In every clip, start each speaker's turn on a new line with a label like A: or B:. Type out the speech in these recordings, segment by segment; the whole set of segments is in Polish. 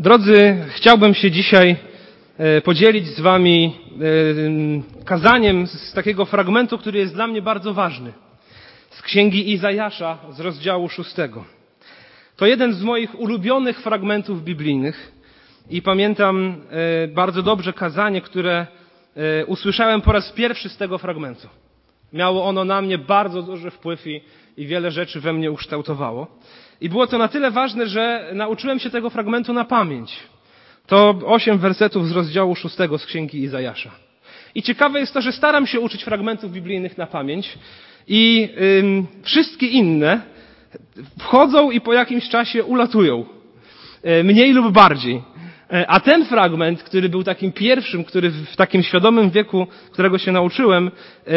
A: Drodzy, chciałbym się dzisiaj e, podzielić z Wami e, kazaniem z takiego fragmentu, który jest dla mnie bardzo ważny. Z księgi Izajasza z rozdziału szóstego. To jeden z moich ulubionych fragmentów biblijnych i pamiętam e, bardzo dobrze kazanie, które usłyszałem po raz pierwszy z tego fragmentu. Miało ono na mnie bardzo duży wpływ i, i wiele rzeczy we mnie ukształtowało. I było to na tyle ważne, że nauczyłem się tego fragmentu na pamięć. To osiem wersetów z rozdziału szóstego z księgi Izajasza. I ciekawe jest to, że staram się uczyć fragmentów biblijnych na pamięć i ym, wszystkie inne wchodzą i po jakimś czasie ulatują. E, mniej lub bardziej. E, a ten fragment, który był takim pierwszym, który w takim świadomym wieku, którego się nauczyłem, e,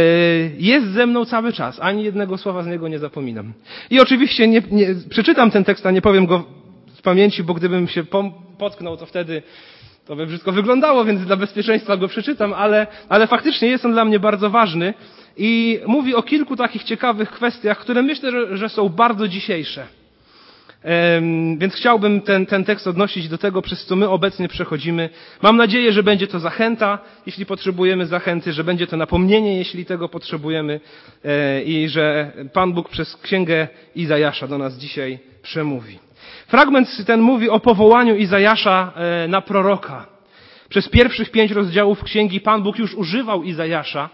A: jest ze mną cały czas. Ani jednego słowa z niego nie zapominam. I oczywiście nie, nie, przeczytam ten tekst, a nie powiem go z pamięci, bo gdybym się potknął, to wtedy to by wszystko wyglądało, więc dla bezpieczeństwa go przeczytam, ale, ale faktycznie jest on dla mnie bardzo ważny i mówi o kilku takich ciekawych kwestiach, które myślę, że, że są bardzo dzisiejsze. Więc chciałbym ten, ten tekst odnosić do tego, przez co my obecnie przechodzimy. Mam nadzieję, że będzie to zachęta, jeśli potrzebujemy zachęty, że będzie to napomnienie, jeśli tego potrzebujemy e, i że Pan Bóg przez księgę Izajasza do nas dzisiaj przemówi. Fragment ten mówi o powołaniu Izajasza e, na proroka. Przez pierwszych pięć rozdziałów księgi Pan Bóg już używał Izajasza,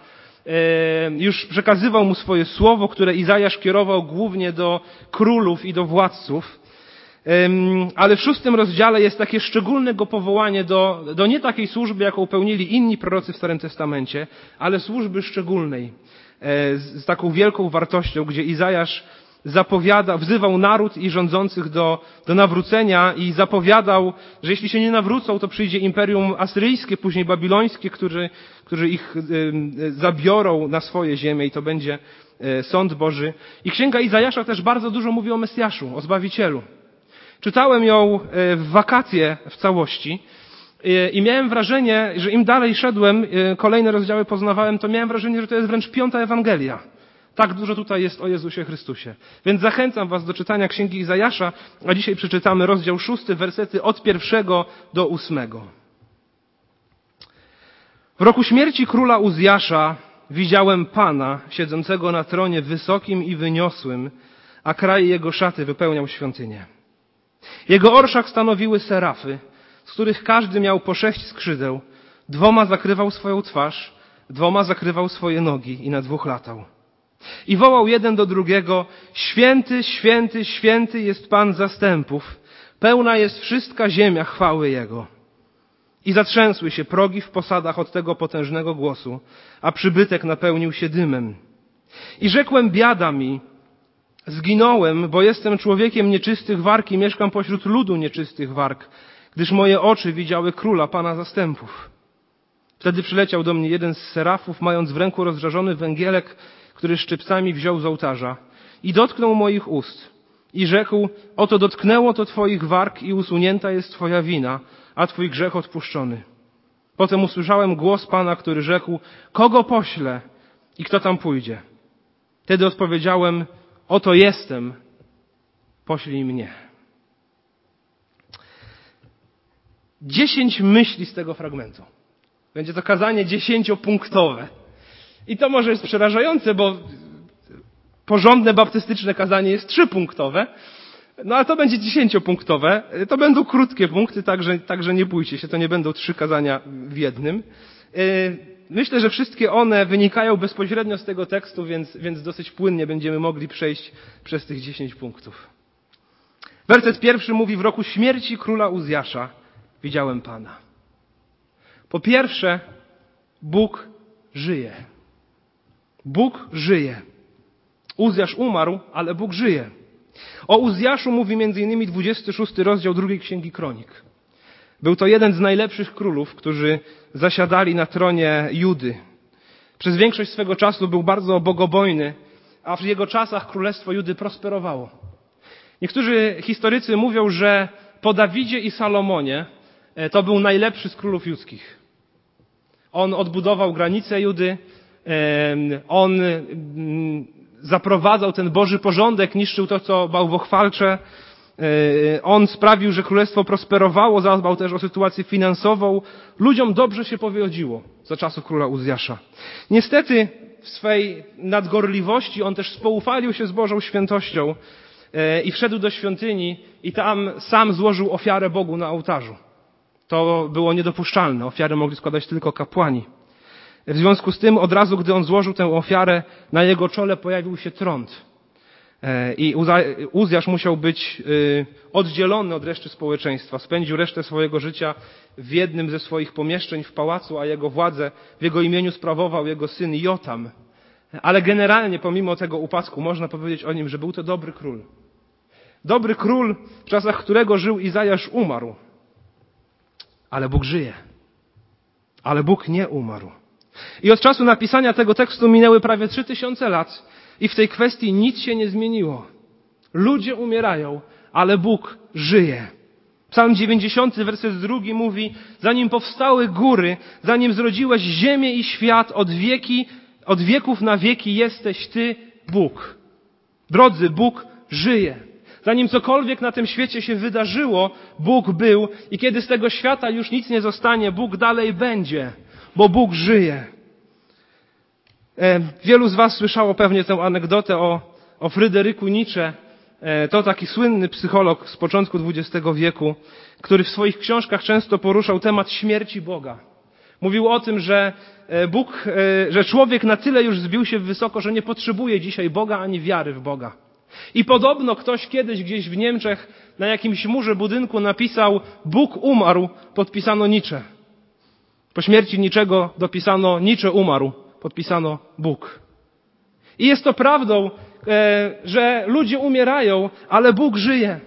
A: już przekazywał mu swoje słowo, które Izajasz kierował głównie do królów i do władców. Ale w szóstym rozdziale jest takie szczególne go powołanie do, do nie takiej służby, jaką pełnili inni prorocy w Starym Testamencie, ale służby szczególnej, e, z taką wielką wartością, gdzie Izajasz zapowiada, wzywał naród i rządzących do, do nawrócenia i zapowiadał, że jeśli się nie nawrócą, to przyjdzie imperium asyryjskie, później babilońskie, którzy, którzy ich zabiorą na swoje ziemię i to będzie e, sąd Boży. I księga Izajasza też bardzo dużo mówi o Mesjaszu, o Zbawicielu. Czytałem ją e, w wakacje w całości e, i miałem wrażenie, że im dalej szedłem, kolejne rozdziały poznawałem, to miałem wrażenie, że to jest wręcz piąta Ewangelia. Tak dużo tutaj jest o Jezusie Chrystusie. Więc zachęcam Was do czytania Księgi Izajasza, a dzisiaj przeczytamy rozdział szósty, wersety od pierwszego do ósmego. W roku śmierci króla Uzjasza widziałem Pana siedzącego na tronie wysokim i wyniosłym, a kraj jego szaty wypełniał świątynię. Jego orszak stanowiły serafy, z których każdy miał po sześć skrzydeł, dwoma zakrywał swoją twarz, dwoma zakrywał swoje nogi i na dwóch latał. I wołał jeden do drugiego, święty, święty, święty jest Pan zastępów, pełna jest wszystka ziemia chwały Jego. I zatrzęsły się progi w posadach od tego potężnego głosu, a przybytek napełnił się dymem. I rzekłem, biada mi, zginąłem, bo jestem człowiekiem nieczystych warg i mieszkam pośród ludu nieczystych warg, gdyż moje oczy widziały króla Pana zastępów. Wtedy przyleciał do mnie jeden z serafów, mając w ręku rozżarzony węgielek, który szczypcami wziął z ołtarza i dotknął moich ust i rzekł, oto dotknęło to twoich warg i usunięta jest twoja wina, a twój grzech odpuszczony. Potem usłyszałem głos Pana, który rzekł, kogo poślę i kto tam pójdzie? Wtedy odpowiedziałem, oto jestem, poślij mnie. Dziesięć myśli z tego fragmentu. Będzie to kazanie dziesięciopunktowe. I to może jest przerażające, bo porządne baptystyczne kazanie jest trzypunktowe, no ale to będzie dziesięciopunktowe. To będą krótkie punkty, także, także nie bójcie się, to nie będą trzy kazania w jednym. Y, myślę, że wszystkie one wynikają bezpośrednio z tego tekstu, więc, więc dosyć płynnie będziemy mogli przejść przez tych dziesięć punktów. Werset pierwszy mówi, w roku śmierci króla Uzjasza widziałem Pana. Po pierwsze, Bóg żyje. Bóg żyje. Uzjasz umarł, ale Bóg żyje. O Uzjaszu mówi m.in. 26 rozdział drugiej księgi Kronik. Był to jeden z najlepszych królów, którzy zasiadali na tronie Judy. Przez większość swego czasu był bardzo bogobojny, a w jego czasach królestwo Judy prosperowało. Niektórzy historycy mówią, że po Dawidzie i Salomonie e, to był najlepszy z królów judzkich. On odbudował granice Judy, on mm, zaprowadzał ten Boży porządek, niszczył to, co bałwochwalcze E, on sprawił, że królestwo prosperowało, zadbał też o sytuację finansową. Ludziom dobrze się powodziło za czasów króla Uzjasza. Niestety w swej nadgorliwości on też spoufalił się z Bożą świętością e, i wszedł do świątyni i tam sam złożył ofiarę Bogu na ołtarzu. To było niedopuszczalne. Ofiary mogli składać tylko kapłani. W związku z tym od razu, gdy on złożył tę ofiarę, na jego czole pojawił się trąd. E, I Uzjasz musiał być y, oddzielony od reszty społeczeństwa. Spędził resztę swojego życia w jednym ze swoich pomieszczeń w pałacu, a jego władzę w jego imieniu sprawował jego syn Jotam. Ale generalnie, pomimo tego upadku, można powiedzieć o nim, że był to dobry król. Dobry król, w czasach którego żył Izajasz, umarł. Ale Bóg żyje. Ale Bóg nie umarł. I od czasu napisania tego tekstu minęły prawie trzy tysiące lat i w tej kwestii nic się nie zmieniło. Ludzie umierają, ale Bóg żyje. Psalm 90, werset drugi mówi, zanim powstały góry, zanim zrodziłeś ziemię i świat, od wieki, od wieków na wieki jesteś Ty, Bóg. Drodzy, Bóg żyje. Zanim cokolwiek na tym świecie się wydarzyło, Bóg był i kiedy z tego świata już nic nie zostanie, Bóg dalej będzie, bo Bóg żyje. E, wielu z Was słyszało pewnie tę anegdotę o, o Fryderyku Nietzsche. E, to taki słynny psycholog z początku XX wieku, który w swoich książkach często poruszał temat śmierci Boga. Mówił o tym, że e, Bóg, że człowiek na tyle już zbił się wysoko, że nie potrzebuje dzisiaj Boga ani wiary w Boga. I podobno ktoś kiedyś gdzieś w Niemczech na jakimś murze budynku napisał Bóg umarł, podpisano Nietzsche. Po śmierci niczego dopisano Nietzsche umarł, podpisano Bóg. I jest to prawdą, e, że ludzie umierają, ale Bóg żyje.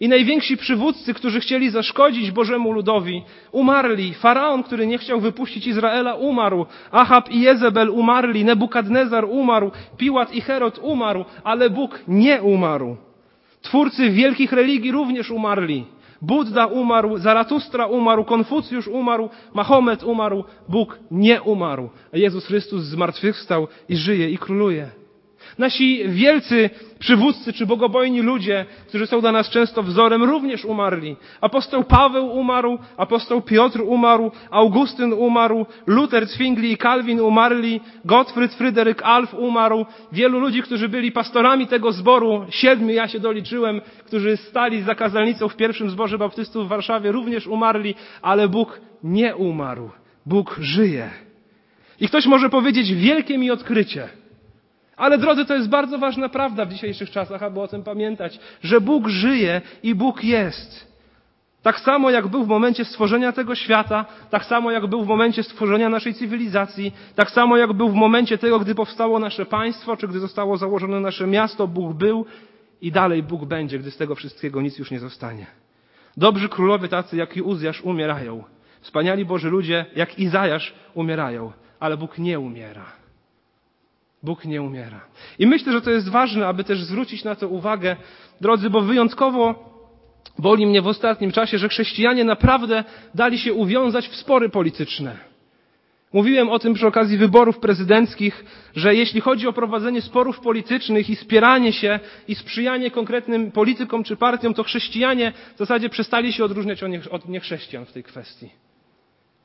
A: I najwięksi przywódcy, którzy chcieli zaszkodzić Bożemu ludowi, umarli. Faraon, który nie chciał wypuścić Izraela, umarł. Ahab i Jezebel umarli. Nebukadnezar umarł. Piłat i Herod umarł, ale Bóg nie umarł. Twórcy wielkich religii również umarli. Buddha umarł, Zaratustra umarł, Konfucjusz umarł, Mahomet umarł, Bóg nie umarł. Jezus Chrystus zmartwychwstał i żyje i króluje. Nasi wielcy przywódcy czy bogobojni ludzie, którzy są dla nas często wzorem, również umarli. Apostoł Paweł umarł, apostoł Piotr umarł, Augustyn umarł, Luther, Zwingli i Calvin umarli, Gottfried Fryderyk Alf umarł. Wielu ludzi, którzy byli pastorami tego zboru, siedmiu ja się doliczyłem, którzy stali za kazalnicą w pierwszym zborze baptystów w Warszawie, również umarli, ale Bóg nie umarł. Bóg żyje. I ktoś może powiedzieć, wielkie mi odkrycie. Ale drodzy, to jest bardzo ważna prawda w dzisiejszych czasach, aby o tym pamiętać, że Bóg żyje i Bóg jest. Tak samo jak był w momencie stworzenia tego świata, tak samo jak był w momencie stworzenia naszej cywilizacji, tak samo jak był w momencie tego, gdy powstało nasze państwo, czy gdy zostało założone nasze miasto, Bóg był i dalej Bóg będzie, gdy z tego wszystkiego nic już nie zostanie. Dobrzy królowie tacy jak i Uzjasz umierają. Wspaniali Boży ludzie jak Izajasz umierają, ale Bóg nie umiera. Bóg nie umiera. I myślę, że to jest ważne, aby też zwrócić na to uwagę, drodzy, bo wyjątkowo boli mnie w ostatnim czasie, że chrześcijanie naprawdę dali się uwiązać w spory polityczne. Mówiłem o tym przy okazji wyborów prezydenckich, że jeśli chodzi o prowadzenie sporów politycznych i spieranie się i sprzyjanie konkretnym politykom czy partiom, to chrześcijanie w zasadzie przestali się odróżniać od niechrześcijan w tej kwestii.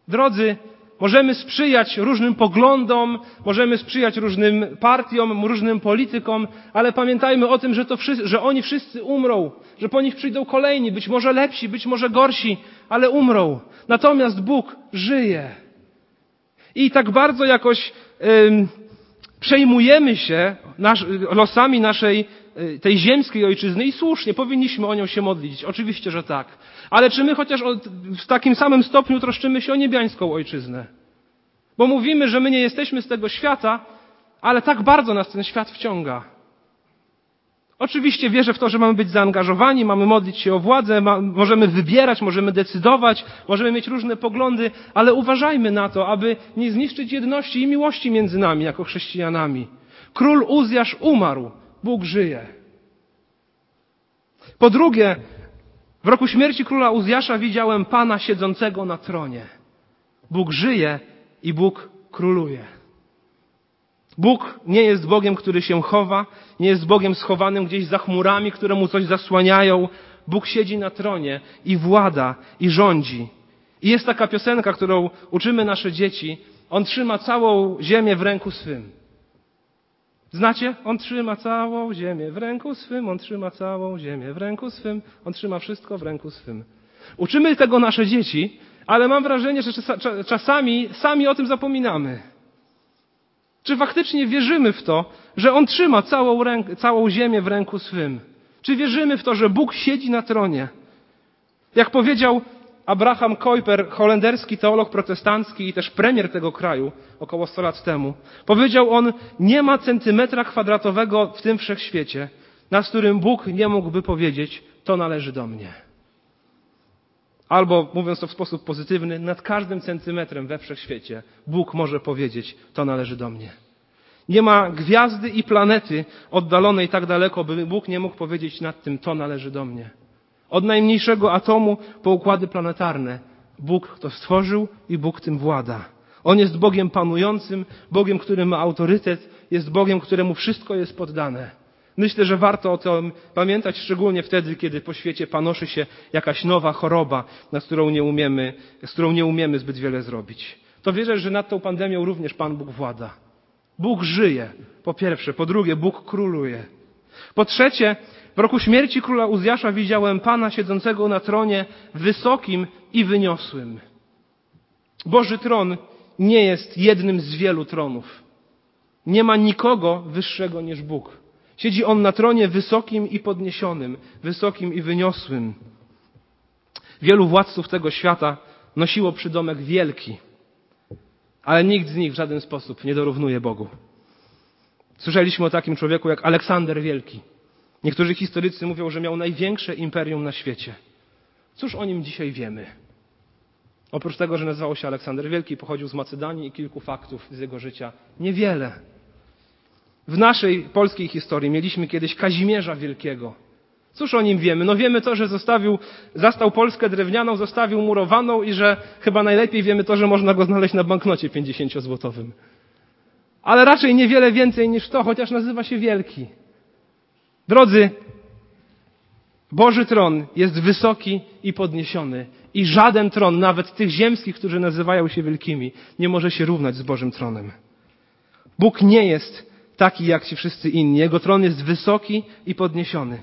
A: Drodzy, Możemy sprzyjać różnym poglądom, możemy sprzyjać różnym partiom, różnym politykom, ale pamiętajmy o tym, że, to wszyscy, że oni wszyscy umrą, że po nich przyjdą kolejni, być może lepsi, być może gorsi, ale umrą. Natomiast Bóg żyje. I tak bardzo jakoś ym, przejmujemy się nasz, losami naszej tej ziemskiej ojczyzny i słusznie powinniśmy o nią się modlić. Oczywiście, że tak. Ale czy my chociaż w takim samym stopniu troszczymy się o niebiańską ojczyznę? Bo mówimy, że my nie jesteśmy z tego świata, ale tak bardzo nas ten świat wciąga. Oczywiście wierzę w to, że mamy być zaangażowani, mamy modlić się o władzę, ma, możemy wybierać, możemy decydować, możemy mieć różne poglądy, ale uważajmy na to, aby nie zniszczyć jedności i miłości między nami jako chrześcijanami. Król Uzjasz umarł, żyje. Po drugie, w roku śmierci króla Uzjasza widziałem Pana siedzącego na tronie. Bóg żyje i Bóg króluje. Bóg nie jest Bogiem, który się chowa, nie jest Bogiem schowanym gdzieś za chmurami, które mu coś zasłaniają. Bóg siedzi na tronie i włada i rządzi. I jest taka piosenka, którą uczymy nasze dzieci. On trzyma całą ziemię w ręku swym. Znacie? On trzyma całą ziemię w ręku swym, on trzyma całą ziemię w ręku swym, on trzyma wszystko w ręku swym. Uczymy tego nasze dzieci, ale mam wrażenie, że czasami sami o tym zapominamy. Czy faktycznie wierzymy w to, że On trzyma całą, ręk, całą ziemię w ręku swym? Czy wierzymy w to, że Bóg siedzi na tronie? Jak powiedział Abraham Kuyper, holenderski teolog protestancki i też premier tego kraju około 100 lat temu, powiedział on, nie ma centymetra kwadratowego w tym wszechświecie, nad którym Bóg nie mógłby powiedzieć, to należy do mnie. Albo, mówiąc to w sposób pozytywny, nad każdym centymetrem we wszechświecie Bóg może powiedzieć, to należy do mnie. Nie ma gwiazdy i planety oddalonej tak daleko, by Bóg nie mógł powiedzieć nad tym, to należy do mnie. Od najmniejszego atomu po układy planetarne. Bóg to stworzył i Bóg tym włada. On jest Bogiem panującym, Bogiem, który ma autorytet, jest Bogiem, któremu wszystko jest poddane. Myślę, że warto o tym pamiętać, szczególnie wtedy, kiedy po świecie panoszy się jakaś nowa choroba, nad którą nie umiemy, z którą nie umiemy zbyt wiele zrobić. To wierzę, że nad tą pandemią również Pan Bóg włada. Bóg żyje, po pierwsze. Po drugie, Bóg króluje. Po trzecie, w roku śmierci króla Uzjasza widziałem Pana siedzącego na tronie wysokim i wyniosłym. Boży tron nie jest jednym z wielu tronów. Nie ma nikogo wyższego niż Bóg. Siedzi on na tronie wysokim i podniesionym, wysokim i wyniosłym. Wielu władców tego świata nosiło przydomek wielki, ale nikt z nich w żaden sposób nie dorównuje Bogu. Słyszeliśmy o takim człowieku jak Aleksander Wielki. Niektórzy historycy mówią, że miał największe imperium na świecie. Cóż o nim dzisiaj wiemy? Oprócz tego, że nazywał się Aleksander Wielki, pochodził z Macedonii i kilku faktów z jego życia. Niewiele. W naszej polskiej historii mieliśmy kiedyś Kazimierza Wielkiego. Cóż o nim wiemy? No wiemy to, że zostawił, zastał Polskę drewnianą, zostawił murowaną i że chyba najlepiej wiemy to, że można go znaleźć na banknocie 50-złotowym. Ale raczej niewiele więcej niż to, chociaż nazywa się Wielki. Drodzy, Boży tron jest wysoki i podniesiony i żaden tron, nawet tych ziemskich, którzy nazywają się wielkimi, nie może się równać z Bożym tronem. Bóg nie jest taki jak ci wszyscy inni. Jego tron jest wysoki i podniesiony.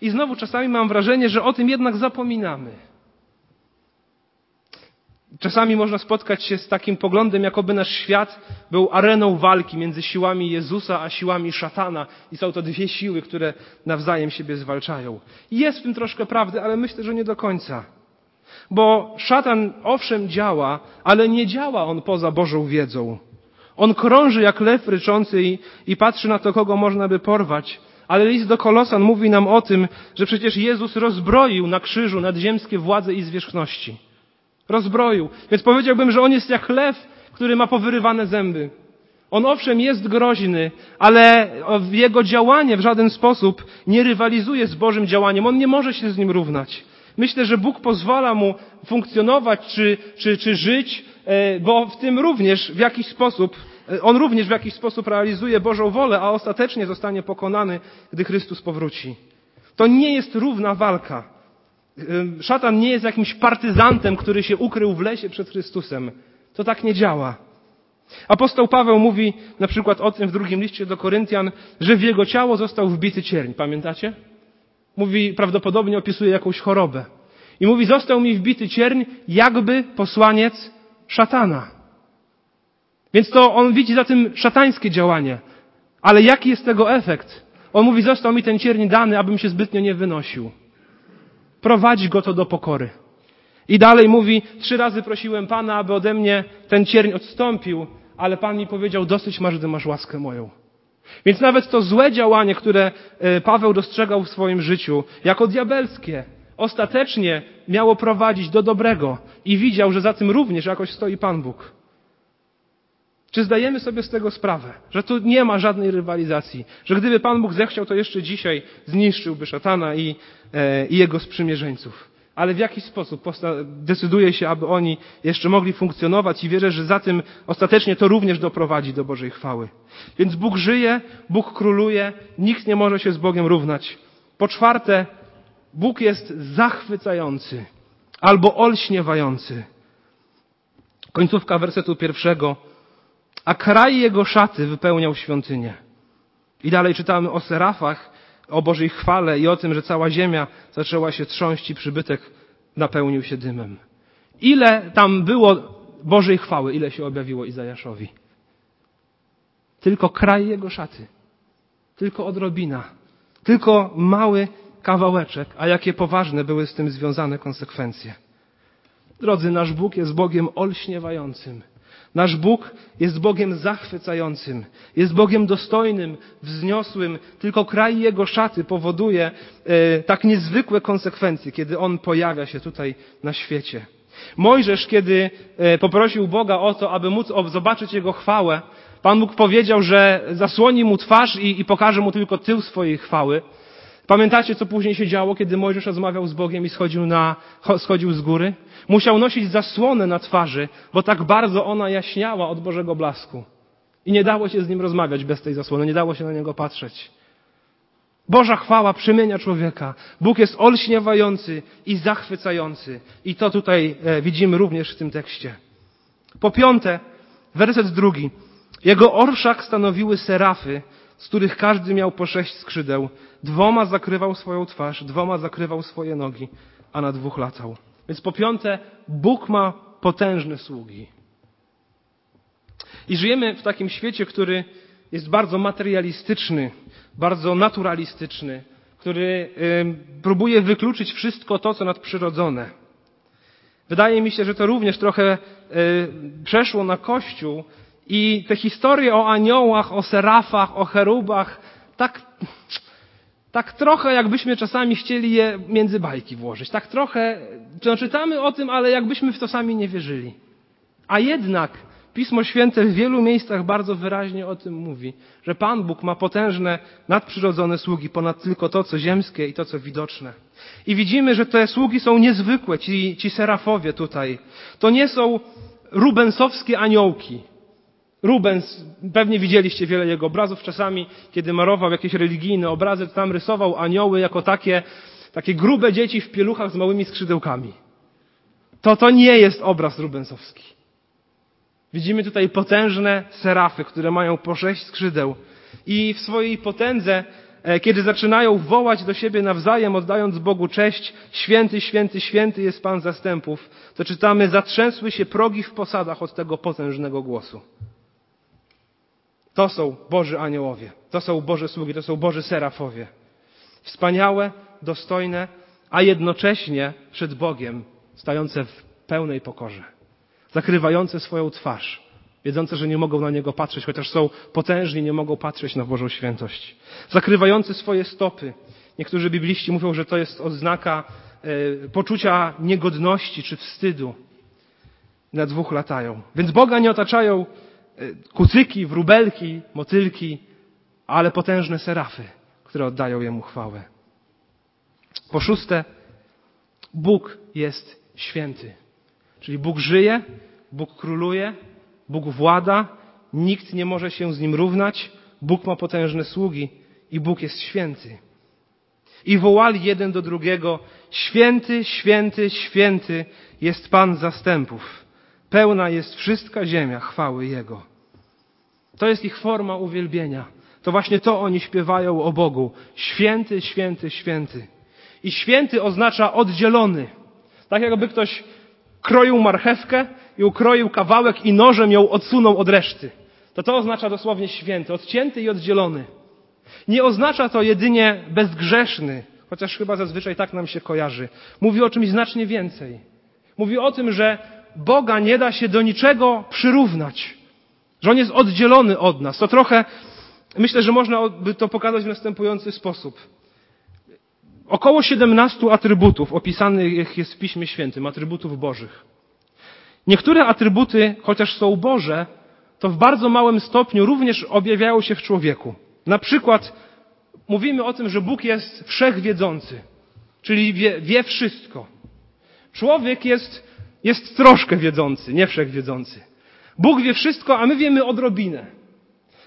A: I znowu czasami mam wrażenie, że o tym jednak zapominamy. Czasami można spotkać się z takim poglądem, jakoby nasz świat był areną walki między siłami Jezusa a siłami szatana i są to dwie siły, które nawzajem siebie zwalczają. Jest w tym troszkę prawdy, ale myślę, że nie do końca. Bo szatan owszem działa, ale nie działa on poza Bożą wiedzą. On krąży jak lew ryczący i, i patrzy na to, kogo można by porwać. Ale list do Kolosan mówi nam o tym, że przecież Jezus rozbroił na krzyżu nadziemskie władze i zwierzchności. Rozbroił. Więc powiedziałbym, że on jest jak lew, który ma powyrywane zęby. On owszem jest groźny, ale jego działanie w żaden sposób nie rywalizuje z Bożym działaniem. On nie może się z nim równać. Myślę, że Bóg pozwala mu funkcjonować czy, czy, czy żyć, e, bo w tym również w jakiś sposób, e, on również w jakiś sposób realizuje Bożą wolę, a ostatecznie zostanie pokonany, gdy Chrystus powróci. To nie jest równa walka. Szatan nie jest jakimś partyzantem, który się ukrył w lesie przed Chrystusem. To tak nie działa. Apostoł Paweł mówi na przykład o tym w drugim liście do Koryntian, że w jego ciało został wbity cierń. Pamiętacie? Mówi, prawdopodobnie opisuje jakąś chorobę. I mówi, został mi wbity cierń, jakby posłaniec szatana. Więc to on widzi za tym szatańskie działanie. Ale jaki jest tego efekt? On mówi, został mi ten cierń dany, abym się zbytnio nie wynosił. Prowadzi go to do pokory. I dalej mówi, trzy razy prosiłem Pana, aby ode mnie ten cierń odstąpił, ale Pan mi powiedział, dosyć masz, gdy masz łaskę moją. Więc nawet to złe działanie, które e, Paweł dostrzegał w swoim życiu, jako diabelskie, ostatecznie miało prowadzić do dobrego i widział, że za tym również jakoś stoi Pan Bóg. Czy zdajemy sobie z tego sprawę, że tu nie ma żadnej rywalizacji, że gdyby Pan Bóg zechciał, to jeszcze dzisiaj zniszczyłby szatana i, e, i jego sprzymierzeńców? ale w jakiś sposób decyduje się, aby oni jeszcze mogli funkcjonować i wierzę, że za tym ostatecznie to również doprowadzi do Bożej chwały. Więc Bóg żyje, Bóg króluje, nikt nie może się z Bogiem równać. Po czwarte, Bóg jest zachwycający albo olśniewający. Końcówka wersetu pierwszego. A kraj jego szaty wypełniał świątynię. I dalej czytamy o serafach, o Bożej chwale i o tym, że cała ziemia zaczęła się trząść i przybytek napełnił się dymem. Ile tam było Bożej chwały, ile się objawiło Izajaszowi? Tylko kraj jego szaty. Tylko odrobina. Tylko mały kawałeczek, a jakie poważne były z tym związane konsekwencje. Drodzy, nasz Bóg jest Bogiem olśniewającym. Nasz Bóg jest Bogiem zachwycającym, jest Bogiem dostojnym, wzniosłym. Tylko kraj Jego szaty powoduje e, tak niezwykłe konsekwencje, kiedy On pojawia się tutaj na świecie. Mojżesz, kiedy e, poprosił Boga o to, aby móc zobaczyć Jego chwałę, Pan Bóg powiedział, że zasłoni mu twarz i, i pokaże mu tylko tył swojej chwały. Pamiętacie, co później się działo, kiedy Mojżesz rozmawiał z Bogiem i schodził, na, schodził z góry? Musiał nosić zasłonę na twarzy, bo tak bardzo ona jaśniała od Bożego blasku. I nie dało się z nim rozmawiać bez tej zasłony, nie dało się na niego patrzeć. Boża chwała przemienia człowieka. Bóg jest olśniewający i zachwycający. I to tutaj e, widzimy również w tym tekście. Po piąte, werset drugi. Jego orszak stanowiły serafy, z których każdy miał po sześć skrzydeł. Dwoma zakrywał swoją twarz, dwoma zakrywał swoje nogi, a na dwóch latał. Więc po piąte, Bóg ma potężne sługi. I żyjemy w takim świecie, który jest bardzo materialistyczny, bardzo naturalistyczny, który próbuje wykluczyć wszystko to, co nadprzyrodzone. Wydaje mi się, że to również trochę przeszło na Kościół i te historie o aniołach, o serafach, o cherubach, tak tak trochę jakbyśmy czasami chcieli je między bajki włożyć. Tak trochę, no, czytamy o tym, ale jakbyśmy w to sami nie wierzyli. A jednak Pismo Święte w wielu miejscach bardzo wyraźnie o tym mówi, że Pan Bóg ma potężne, nadprzyrodzone sługi ponad tylko to, co ziemskie i to, co widoczne. I widzimy, że te sługi są niezwykłe, ci, ci serafowie tutaj. To nie są rubensowskie aniołki, Rubens, pewnie widzieliście wiele jego obrazów. Czasami, kiedy marował jakieś religijne obrazy, tam rysował anioły jako takie, takie grube dzieci w pieluchach z małymi skrzydełkami. To to nie jest obraz rubensowski. Widzimy tutaj potężne serafy, które mają po sześć skrzydeł i w swojej potędze, e, kiedy zaczynają wołać do siebie nawzajem, oddając Bogu cześć, święty, święty, święty jest Pan zastępów, to czytamy, zatrzęsły się progi w posadach od tego potężnego głosu. To są Boży aniołowie, to są Boże sługi, to są Boży serafowie. Wspaniałe, dostojne, a jednocześnie przed Bogiem stające w pełnej pokorze. Zakrywające swoją twarz, wiedzące, że nie mogą na Niego patrzeć, chociaż są potężni, nie mogą patrzeć na Bożą świętość. Zakrywające swoje stopy. Niektórzy bibliści mówią, że to jest odznaka e, poczucia niegodności czy wstydu. Na dwóch latają. Więc Boga nie otaczają kucyki, wróbelki, motylki, ale potężne serafy, które oddają Jemu chwałę. Po szóste, Bóg jest święty. Czyli Bóg żyje, Bóg króluje, Bóg włada, nikt nie może się z Nim równać, Bóg ma potężne sługi i Bóg jest święty. I wołali jeden do drugiego, święty, święty, święty jest Pan zastępów. Pełna jest wszystka ziemia chwały Jego. To jest ich forma uwielbienia. To właśnie to oni śpiewają o Bogu. Święty, święty, święty. I święty oznacza oddzielony. Tak jakby ktoś kroił marchewkę i ukroił kawałek i nożem ją odsunął od reszty. To to oznacza dosłownie święty, odcięty i oddzielony. Nie oznacza to jedynie bezgrzeszny, chociaż chyba zazwyczaj tak nam się kojarzy. Mówi o czymś znacznie więcej. Mówi o tym, że Boga nie da się do niczego przyrównać. Że On jest oddzielony od nas. To trochę, myślę, że można by to pokazać w następujący sposób. Około 17 atrybutów opisanych jest w Piśmie Świętym, atrybutów Bożych. Niektóre atrybuty, chociaż są Boże, to w bardzo małym stopniu również objawiają się w człowieku. Na przykład mówimy o tym, że Bóg jest wszechwiedzący, czyli wie, wie wszystko. Człowiek jest jest troszkę wiedzący, nie wszechwiedzący. Bóg wie wszystko, a my wiemy odrobinę.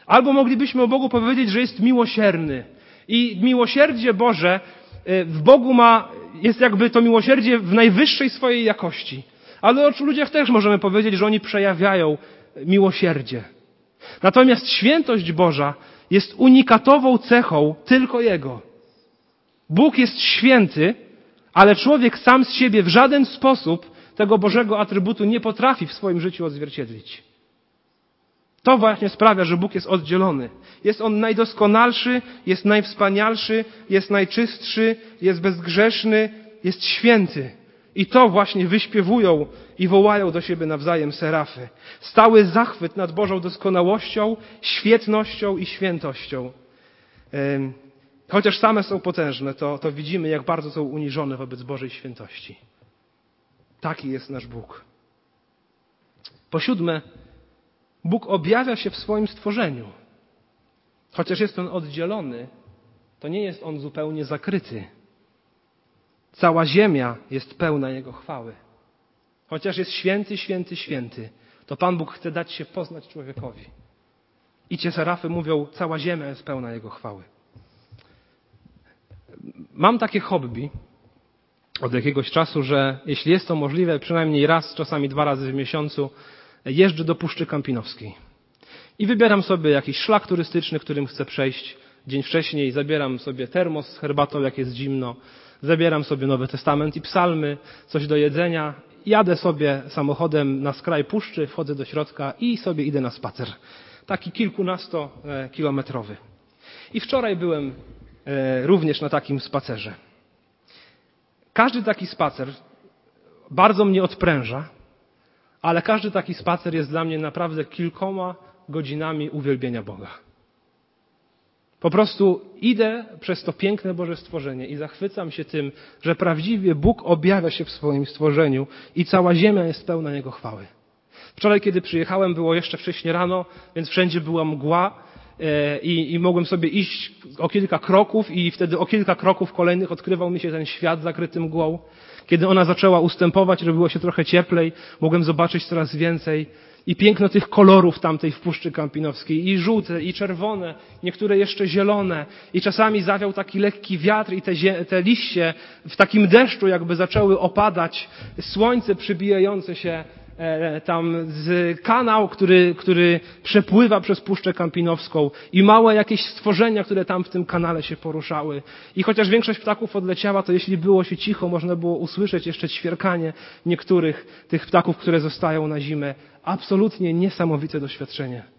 A: Albo moglibyśmy o Bogu powiedzieć, że jest miłosierny. I miłosierdzie Boże e, w Bogu ma, jest jakby to miłosierdzie w najwyższej swojej jakości. Ale o ludziach też możemy powiedzieć, że oni przejawiają miłosierdzie. Natomiast świętość Boża jest unikatową cechą tylko Jego. Bóg jest święty, ale człowiek sam z siebie w żaden sposób tego Bożego atrybutu nie potrafi w swoim życiu odzwierciedlić. To właśnie sprawia, że Bóg jest oddzielony. Jest On najdoskonalszy, jest najwspanialszy, jest najczystszy, jest bezgrzeszny, jest święty. I to właśnie wyśpiewują i wołają do siebie nawzajem serafy. Stały zachwyt nad Bożą doskonałością, świetnością i świętością. Chociaż same są potężne, to, to widzimy, jak bardzo są uniżone wobec Bożej świętości. Taki jest nasz Bóg. Po siódme, Bóg objawia się w swoim stworzeniu. Chociaż jest on oddzielony, to nie jest on zupełnie zakryty. Cała ziemia jest pełna Jego chwały. Chociaż jest święty, święty, święty, to Pan Bóg chce dać się poznać człowiekowi. I cię serafy mówią, cała ziemia jest pełna Jego chwały. Mam takie hobby od jakiegoś czasu, że jeśli jest to możliwe, przynajmniej raz, czasami dwa razy w miesiącu, jeżdżę do Puszczy Kampinowskiej. I wybieram sobie jakiś szlak turystyczny, którym chcę przejść dzień wcześniej. Zabieram sobie termos z herbatą, jak jest zimno. Zabieram sobie Nowy Testament i psalmy, coś do jedzenia. Jadę sobie samochodem na skraj puszczy, wchodzę do środka i sobie idę na spacer. Taki kilkunastokilometrowy. I wczoraj byłem e, również na takim spacerze. Każdy taki spacer bardzo mnie odpręża, ale każdy taki spacer jest dla mnie naprawdę kilkoma godzinami uwielbienia Boga. Po prostu idę przez to piękne Boże stworzenie i zachwycam się tym, że prawdziwie Bóg objawia się w swoim stworzeniu i cała ziemia jest pełna Jego chwały. Wczoraj, kiedy przyjechałem, było jeszcze wcześnie rano, więc wszędzie była mgła i, i mogłem sobie iść o kilka kroków i wtedy o kilka kroków kolejnych odkrywał mi się ten świat zakryty mgłą. Kiedy ona zaczęła ustępować, robiło się trochę cieplej, mogłem zobaczyć coraz więcej i piękno tych kolorów tamtej w Puszczy Kampinowskiej, i żółte, i czerwone, niektóre jeszcze zielone, i czasami zawiał taki lekki wiatr i te, te liście w takim deszczu jakby zaczęły opadać, słońce przybijające się E, tam z kanał, który, który przepływa przez Puszczę Kampinowską i małe jakieś stworzenia, które tam w tym kanale się poruszały. I chociaż większość ptaków odleciała, to jeśli było się cicho, można było usłyszeć jeszcze ćwierkanie niektórych tych ptaków, które zostają na zimę. Absolutnie niesamowite doświadczenie.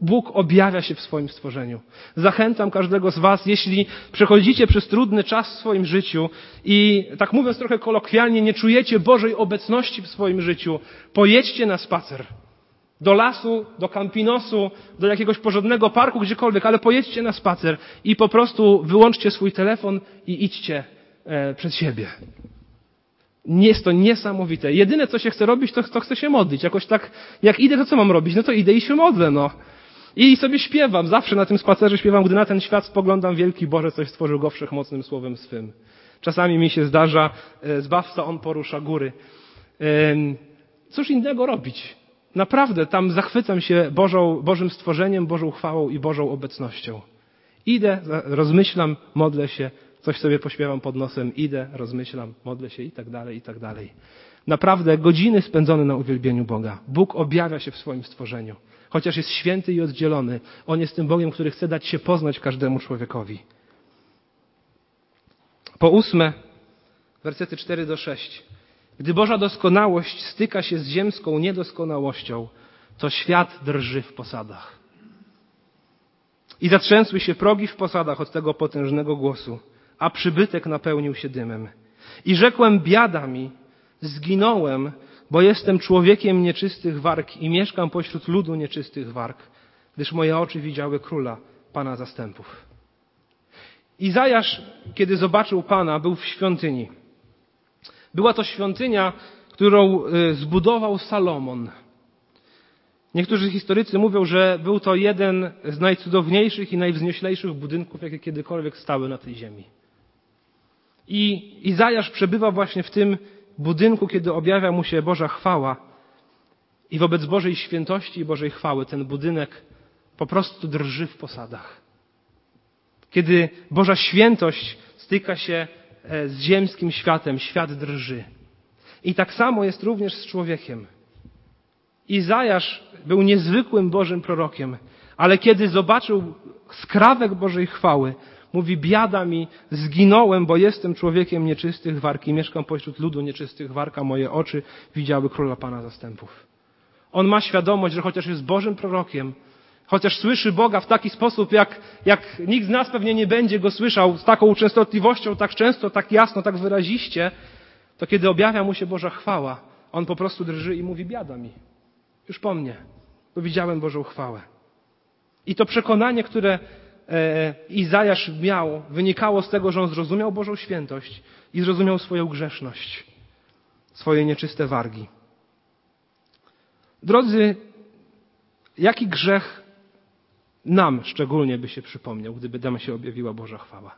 A: Bóg objawia się w swoim stworzeniu. Zachęcam każdego z Was, jeśli przechodzicie przez trudny czas w swoim życiu i, tak mówiąc trochę kolokwialnie, nie czujecie Bożej obecności w swoim życiu, pojedźcie na spacer. Do lasu, do kampinosu, do jakiegoś porządnego parku, gdziekolwiek, ale pojedźcie na spacer i po prostu wyłączcie swój telefon i idźcie e, przed siebie. Jest to niesamowite. Jedyne, co się chce robić, to, to chce się modlić. Jakoś tak, jak idę, to co mam robić? No to idę i się modlę, no. I sobie śpiewam, zawsze na tym spacerze śpiewam, gdy na ten świat spoglądam, wielki Boże, coś stworzył go wszechmocnym słowem swym. Czasami mi się zdarza, e, zbawca, on porusza góry. Cóż innego robić? Naprawdę, tam zachwycam się Bożą, Bożym stworzeniem, Bożą chwałą i Bożą obecnością. Idę, rozmyślam, modlę się, coś sobie pośpiewam pod nosem, idę, rozmyślam, modlę się i tak dalej, i tak dalej. Naprawdę godziny spędzone na uwielbieniu Boga. Bóg objawia się w swoim stworzeniu. Chociaż jest święty i oddzielony, On jest tym Bogiem, który chce dać się poznać każdemu człowiekowi. Po ósme, wersety 4 do 6. Gdy Boża doskonałość styka się z ziemską niedoskonałością, to świat drży w posadach. I zatrzęsły się progi w posadach od tego potężnego głosu, a przybytek napełnił się dymem. I rzekłem, biada mi, zginąłem, bo jestem człowiekiem nieczystych warg i mieszkam pośród ludu nieczystych warg, gdyż moje oczy widziały króla, Pana zastępów. Izajasz, kiedy zobaczył Pana, był w świątyni. Była to świątynia, którą y, zbudował Salomon. Niektórzy historycy mówią, że był to jeden z najcudowniejszych i najwznioślejszych budynków, jakie kiedykolwiek stały na tej ziemi. I Izajasz przebywa właśnie w tym budynku, kiedy objawia mu się Boża chwała i wobec Bożej świętości i Bożej chwały ten budynek po prostu drży w posadach. Kiedy Boża świętość styka się e, z ziemskim światem, świat drży. I tak samo jest również z człowiekiem. Izajasz był niezwykłym Bożym prorokiem, ale kiedy zobaczył skrawek Bożej chwały, mówi, biada mi, zginąłem, bo jestem człowiekiem nieczystych warg i mieszkam pośród ludu nieczystych warg, a moje oczy widziały króla Pana zastępów. On ma świadomość, że chociaż jest Bożym prorokiem, chociaż słyszy Boga w taki sposób, jak, jak nikt z nas pewnie nie będzie go słyszał z taką częstotliwością, tak często, tak jasno, tak wyraziście, to kiedy objawia mu się Boża chwała, on po prostu drży i mówi, biada mi. Już po mnie, bo widziałem Bożą chwałę. I to przekonanie, które Izajasz miał, wynikało z tego, że on zrozumiał Bożą świętość i zrozumiał swoją grzeszność, swoje nieczyste wargi. Drodzy, jaki grzech nam szczególnie by się przypomniał, gdyby nam się objawiła Boża chwała?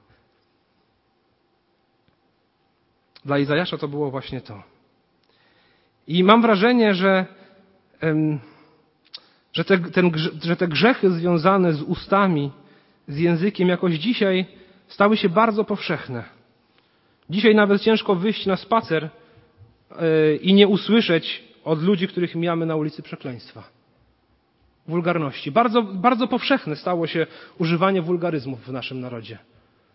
A: Dla Izajasza to było właśnie to. I mam wrażenie, że, że, te, ten, że te grzechy związane z ustami, z językiem jakoś dzisiaj stały się bardzo powszechne. Dzisiaj nawet ciężko wyjść na spacer e, i nie usłyszeć od ludzi, których mijamy na ulicy przekleństwa. Wulgarności. Bardzo, bardzo powszechne stało się używanie wulgaryzmów w naszym narodzie.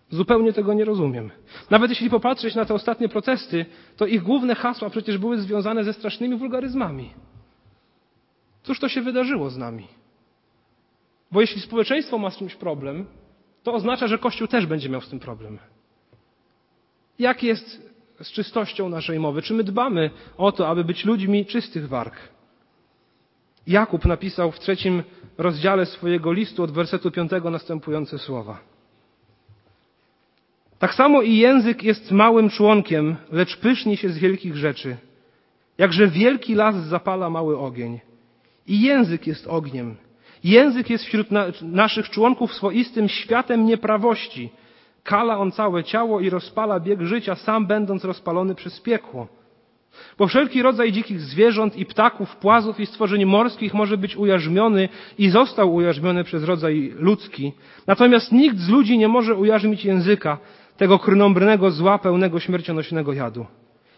A: Zupełnie tego nie rozumiem. Nawet jeśli popatrzeć na te ostatnie protesty, to ich główne hasła przecież były związane ze strasznymi wulgaryzmami. Cóż to się wydarzyło z nami? Bo jeśli społeczeństwo ma z czymś problem, to oznacza, że Kościół też będzie miał z tym problem. Jak jest z czystością naszej mowy? Czy my dbamy o to, aby być ludźmi czystych warg? Jakub napisał w trzecim rozdziale swojego listu od wersetu piątego następujące słowa. Tak samo i język jest małym członkiem, lecz pyszni się z wielkich rzeczy. Jakże wielki las zapala mały ogień. I język jest ogniem. Język jest wśród na, naszych członków swoistym światem nieprawości. Kala on całe ciało i rozpala bieg życia, sam będąc rozpalony przez piekło. Bo wszelki rodzaj dzikich zwierząt i ptaków, płazów i stworzeń morskich może być ujarzmiony i został ujarzmiony przez rodzaj ludzki. Natomiast nikt z ludzi nie może ujarzmić języka, tego krnąbrnego zła pełnego śmiercionośnego jadu.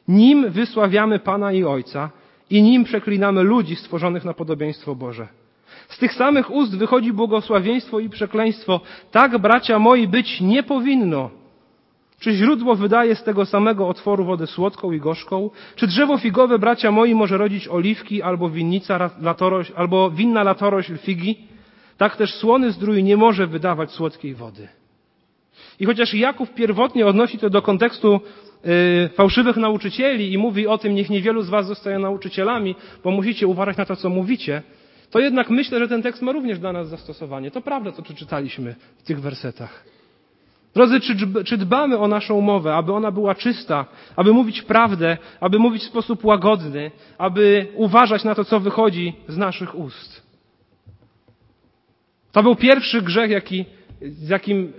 A: Nim wysławiamy Pana i Ojca i nim przeklinamy ludzi stworzonych na podobieństwo Boże. Z tych samych ust wychodzi błogosławieństwo i przekleństwo. Tak, bracia moi, być nie powinno. Czy źródło wydaje z tego samego otworu wodę słodką i gorzką? Czy drzewo figowe, bracia moi, może rodzić oliwki albo winnica latoroś, albo winna latorośl figi? Tak też słony zdrój nie może wydawać słodkiej wody. I chociaż Jakub pierwotnie odnosi to do kontekstu yy, fałszywych nauczycieli i mówi o tym, niech niewielu z was zostaje nauczycielami, bo musicie uważać na to, co mówicie, to jednak myślę, że ten tekst ma również dla nas zastosowanie. To prawda, co przeczytaliśmy w tych wersetach. Drodzy, czy dbamy o naszą mowę, aby ona była czysta, aby mówić prawdę, aby mówić w sposób łagodny, aby uważać na to, co wychodzi z naszych ust? To był pierwszy grzech, jaki, z jakim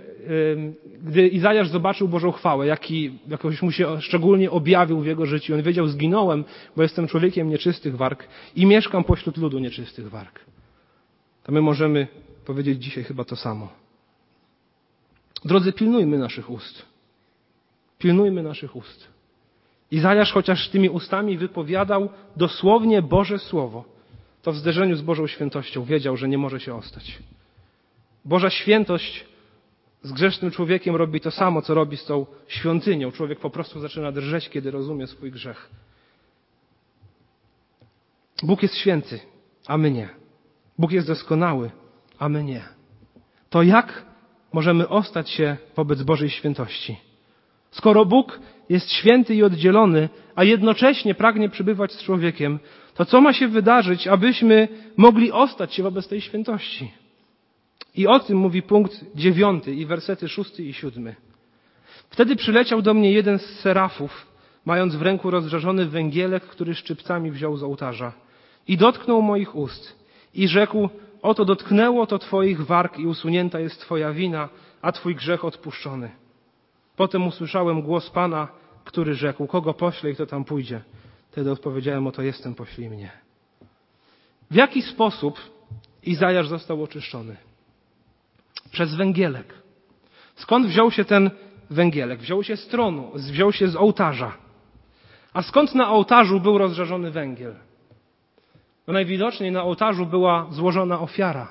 A: gdy Izajasz zobaczył Bożą chwałę, jaki jakoś mu się szczególnie objawił w jego życiu, on wiedział, zginąłem, bo jestem człowiekiem nieczystych warg i mieszkam pośród ludu nieczystych warg. To my możemy powiedzieć dzisiaj chyba to samo. Drodzy, pilnujmy naszych ust. Pilnujmy naszych ust. Izajasz chociaż tymi ustami wypowiadał dosłownie Boże Słowo, to w zderzeniu z Bożą świętością wiedział, że nie może się ostać. Boża świętość z grzesznym człowiekiem robi to samo, co robi z tą świątynią. Człowiek po prostu zaczyna drżeć, kiedy rozumie swój grzech. Bóg jest święty, a my nie. Bóg jest doskonały, a my nie. To jak możemy ostać się wobec Bożej świętości? Skoro Bóg jest święty i oddzielony, a jednocześnie pragnie przybywać z człowiekiem, to co ma się wydarzyć, abyśmy mogli ostać się wobec tej świętości? I o tym mówi punkt dziewiąty i wersety szósty i siódmy. Wtedy przyleciał do mnie jeden z serafów, mając w ręku rozżarzony węgielek, który szczypcami wziął z ołtarza. I dotknął moich ust i rzekł, oto dotknęło to Twoich warg i usunięta jest Twoja wina, a Twój grzech odpuszczony. Potem usłyszałem głos Pana, który rzekł, kogo pośle i kto tam pójdzie. Wtedy odpowiedziałem, oto jestem, poślij mnie. W jaki sposób Izajasz został oczyszczony? Przez węgielek. Skąd wziął się ten węgielek? Wziął się z tronu, wziął się z ołtarza. A skąd na ołtarzu był rozżarzony węgiel? No najwidoczniej na ołtarzu była złożona ofiara.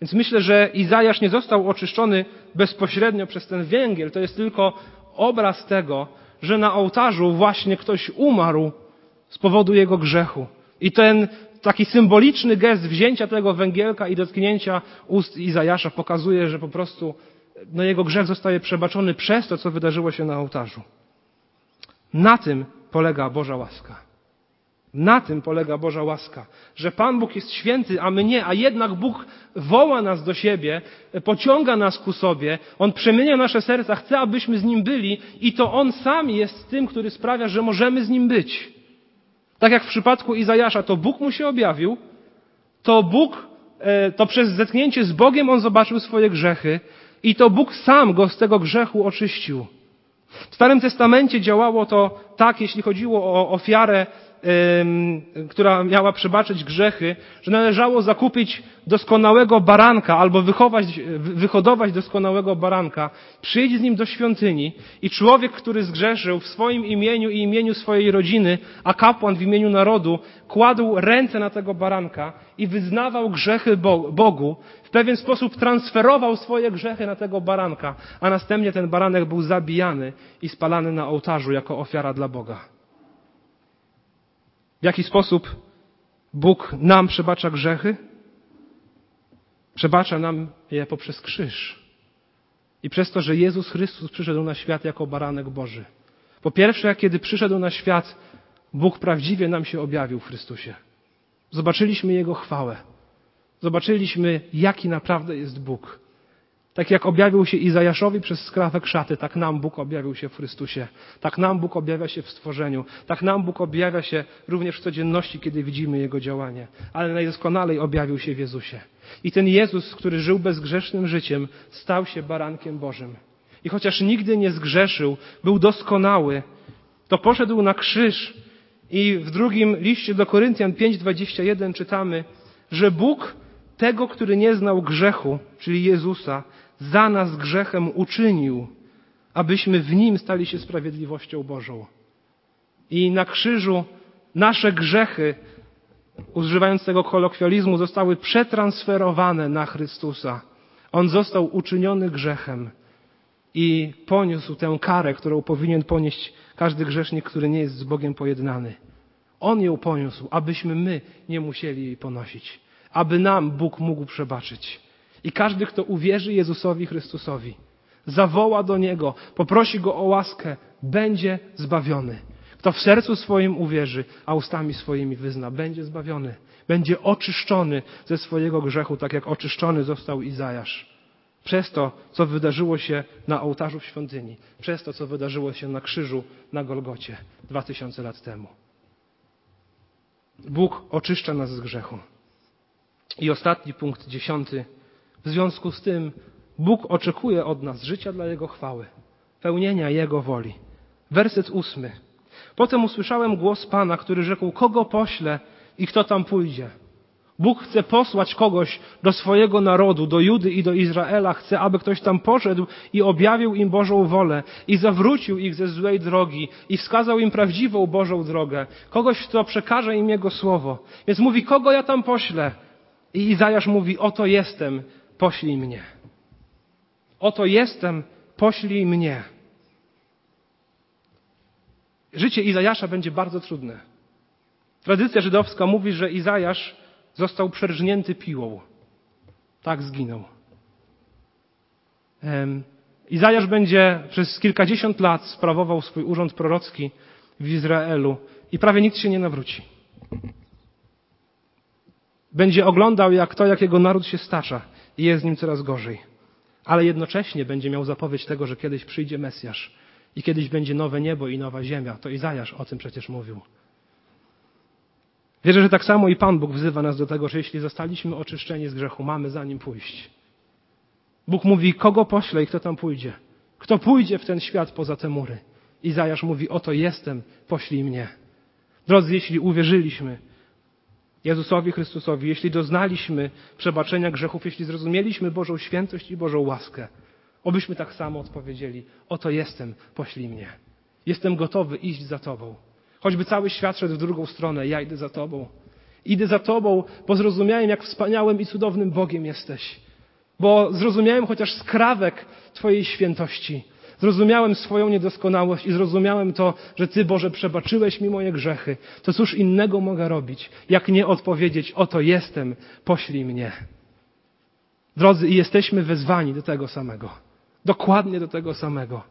A: Więc myślę, że Izajasz nie został oczyszczony bezpośrednio przez ten węgiel. To jest tylko obraz tego, że na ołtarzu właśnie ktoś umarł z powodu jego grzechu. I ten taki symboliczny gest wzięcia tego węgielka i dotknięcia ust Izajasza pokazuje, że po prostu no, jego grzech zostaje przebaczony przez to, co wydarzyło się na ołtarzu. Na tym polega Boża łaska. Na tym polega Boża łaska, że Pan Bóg jest święty, a my nie, a jednak Bóg woła nas do siebie, pociąga nas ku sobie, On przemienia nasze serca, chce, abyśmy z Nim byli i to On sam jest tym, który sprawia, że możemy z Nim być. Tak jak w przypadku Izajasza, to Bóg mu się objawił, to Bóg, e, to przez zetknięcie z Bogiem on zobaczył swoje grzechy i to Bóg sam go z tego grzechu oczyścił. W Starym Testamencie działało to tak, jeśli chodziło o ofiarę która miała przebaczyć grzechy, że należało zakupić doskonałego baranka albo wychować, wyhodować doskonałego baranka, przyjść z nim do świątyni i człowiek, który zgrzeszył w swoim imieniu i imieniu swojej rodziny, a kapłan w imieniu narodu, kładł ręce na tego baranka i wyznawał grzechy Bogu, w pewien sposób transferował swoje grzechy na tego baranka, a następnie ten baranek był zabijany i spalany na ołtarzu jako ofiara dla Boga. W jaki sposób Bóg nam przebacza grzechy? Przebacza nam je poprzez krzyż. I przez to, że Jezus Chrystus przyszedł na świat jako baranek Boży. Po pierwsze, kiedy przyszedł na świat, Bóg prawdziwie nam się objawił w Chrystusie. Zobaczyliśmy Jego chwałę. Zobaczyliśmy, jaki naprawdę jest Bóg. Tak jak objawił się Izajaszowi przez skrawek szaty, tak nam Bóg objawił się w Chrystusie. Tak nam Bóg objawia się w stworzeniu. Tak nam Bóg objawia się również w codzienności, kiedy widzimy Jego działanie. Ale najdoskonalej objawił się w Jezusie. I ten Jezus, który żył bezgrzesznym życiem, stał się barankiem Bożym. I chociaż nigdy nie zgrzeszył, był doskonały, to poszedł na krzyż i w drugim liście do Koryntian 5:21 czytamy, że Bóg tego, który nie znał grzechu, czyli Jezusa, za nas grzechem uczynił, abyśmy w nim stali się sprawiedliwością Bożą. I na krzyżu nasze grzechy, używając tego kolokwializmu, zostały przetransferowane na Chrystusa. On został uczyniony grzechem i poniósł tę karę, którą powinien ponieść każdy grzesznik, który nie jest z Bogiem pojednany. On ją poniósł, abyśmy my nie musieli jej ponosić, aby nam Bóg mógł przebaczyć. I każdy, kto uwierzy Jezusowi Chrystusowi, zawoła do Niego, poprosi Go o łaskę, będzie zbawiony. Kto w sercu swoim uwierzy, a ustami swoimi wyzna, będzie zbawiony. Będzie oczyszczony ze swojego grzechu, tak jak oczyszczony został Izajasz. Przez to, co wydarzyło się na ołtarzu w świątyni, przez to, co wydarzyło się na krzyżu na Golgocie dwa tysiące lat temu. Bóg oczyszcza nas z grzechu. I ostatni punkt, dziesiąty. W związku z tym Bóg oczekuje od nas życia dla Jego chwały, pełnienia Jego woli. Werset ósmy. Potem usłyszałem głos Pana, który rzekł, kogo poślę i kto tam pójdzie. Bóg chce posłać kogoś do swojego narodu, do Judy i do Izraela. Chce, aby ktoś tam poszedł i objawił im Bożą wolę i zawrócił ich ze złej drogi i wskazał im prawdziwą Bożą drogę. Kogoś, kto przekaże im Jego słowo. Więc mówi, kogo ja tam poślę? I Izajasz mówi, oto jestem, poślij mnie. Oto jestem, poślij mnie. Życie Izajasza będzie bardzo trudne. Tradycja żydowska mówi, że Izajasz został przerżnięty piłą. Tak zginął. Izajasz będzie przez kilkadziesiąt lat sprawował swój urząd prorocki w Izraelu i prawie nikt się nie nawróci. Będzie oglądał, jak to, jak jego naród się stacza i jest z nim coraz gorzej. Ale jednocześnie będzie miał zapowiedź tego, że kiedyś przyjdzie Mesjasz i kiedyś będzie nowe niebo i nowa ziemia. To Izajasz o tym przecież mówił. Wierzę, że tak samo i Pan Bóg wzywa nas do tego, że jeśli zostaliśmy oczyszczeni z grzechu, mamy za nim pójść. Bóg mówi, kogo pośle i kto tam pójdzie. Kto pójdzie w ten świat poza te mury? Izajasz mówi, oto jestem, poślij mnie. Drodzy, jeśli uwierzyliśmy, Jezusowi Chrystusowi, jeśli doznaliśmy przebaczenia grzechów, jeśli zrozumieliśmy Bożą świętość i Bożą łaskę, Obyśmy tak samo odpowiedzieli: Oto jestem, poślij mnie. Jestem gotowy iść za Tobą. Choćby cały świat szedł w drugą stronę, ja idę za Tobą. Idę za Tobą, bo zrozumiałem, jak wspaniałym i cudownym Bogiem jesteś. Bo zrozumiałem chociaż skrawek Twojej świętości. Zrozumiałem swoją niedoskonałość i zrozumiałem to, że Ty, Boże, przebaczyłeś mi moje grzechy. To cóż innego mogę robić, jak nie odpowiedzieć, oto jestem, poślij mnie. Drodzy, i jesteśmy wezwani do tego samego. Dokładnie do tego samego.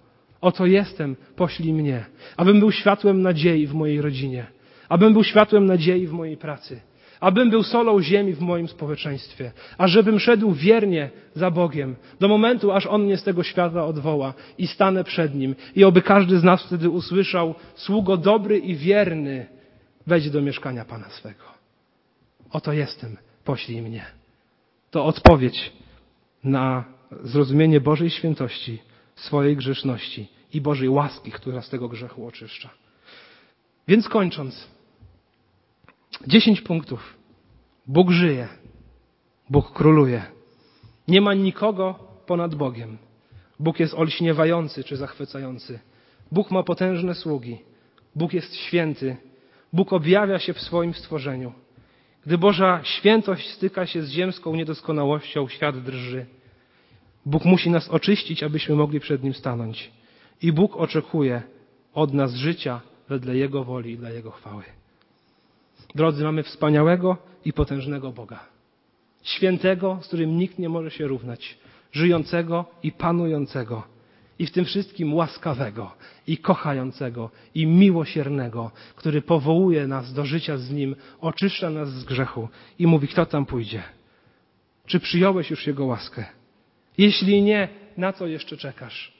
A: Oto jestem, poślij mnie. Abym był światłem nadziei w mojej rodzinie. Abym był światłem nadziei w mojej pracy. Abym był solą ziemi w moim społeczeństwie. A żebym szedł wiernie za Bogiem. Do momentu, aż On mnie z tego świata odwoła i stanę przed Nim. I oby każdy z nas wtedy usłyszał, sługo dobry i wierny, wejdź do mieszkania Pana swego. Oto jestem, poślij mnie. To odpowiedź na zrozumienie Bożej świętości, swojej grzeszności i Bożej łaski, która z tego grzechu oczyszcza. Więc kończąc, dziesięć punktów. Bóg żyje, Bóg króluje. Nie ma nikogo ponad Bogiem. Bóg jest olśniewający czy zachwycający. Bóg ma potężne sługi. Bóg jest święty. Bóg objawia się w swoim stworzeniu. Gdy Boża świętość styka się z ziemską niedoskonałością, świat drży. Bóg musi nas oczyścić, abyśmy mogli przed Nim stanąć. I Bóg oczekuje od nas życia wedle Jego woli i dla Jego chwały. Drodzy, mamy wspaniałego i potężnego Boga. Świętego, z którym nikt nie może się równać. Żyjącego i panującego. I w tym wszystkim łaskawego, i kochającego, i miłosiernego, który powołuje nas do życia z Nim, oczyszcza nas z grzechu i mówi, kto tam pójdzie. Czy przyjąłeś już Jego łaskę? Jeśli nie, na co jeszcze czekasz?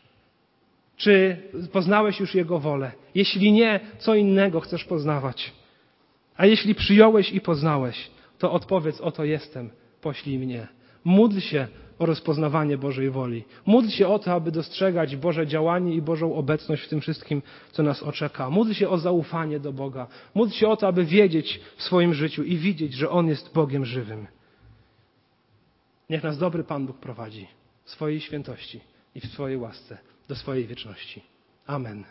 A: Czy poznałeś już Jego wolę? Jeśli nie, co innego chcesz poznawać? A jeśli przyjąłeś i poznałeś, to odpowiedz: Oto jestem, poślij mnie. Módl się o rozpoznawanie Bożej woli. Módl się o to, aby dostrzegać Boże działanie i Bożą obecność w tym wszystkim, co nas oczeka. Módl się o zaufanie do Boga. Módl się o to, aby wiedzieć w swoim życiu i widzieć, że On jest Bogiem żywym. Niech nas dobry Pan Bóg prowadzi w swojej świętości i w swojej łasce do swojej wieczności. Amen.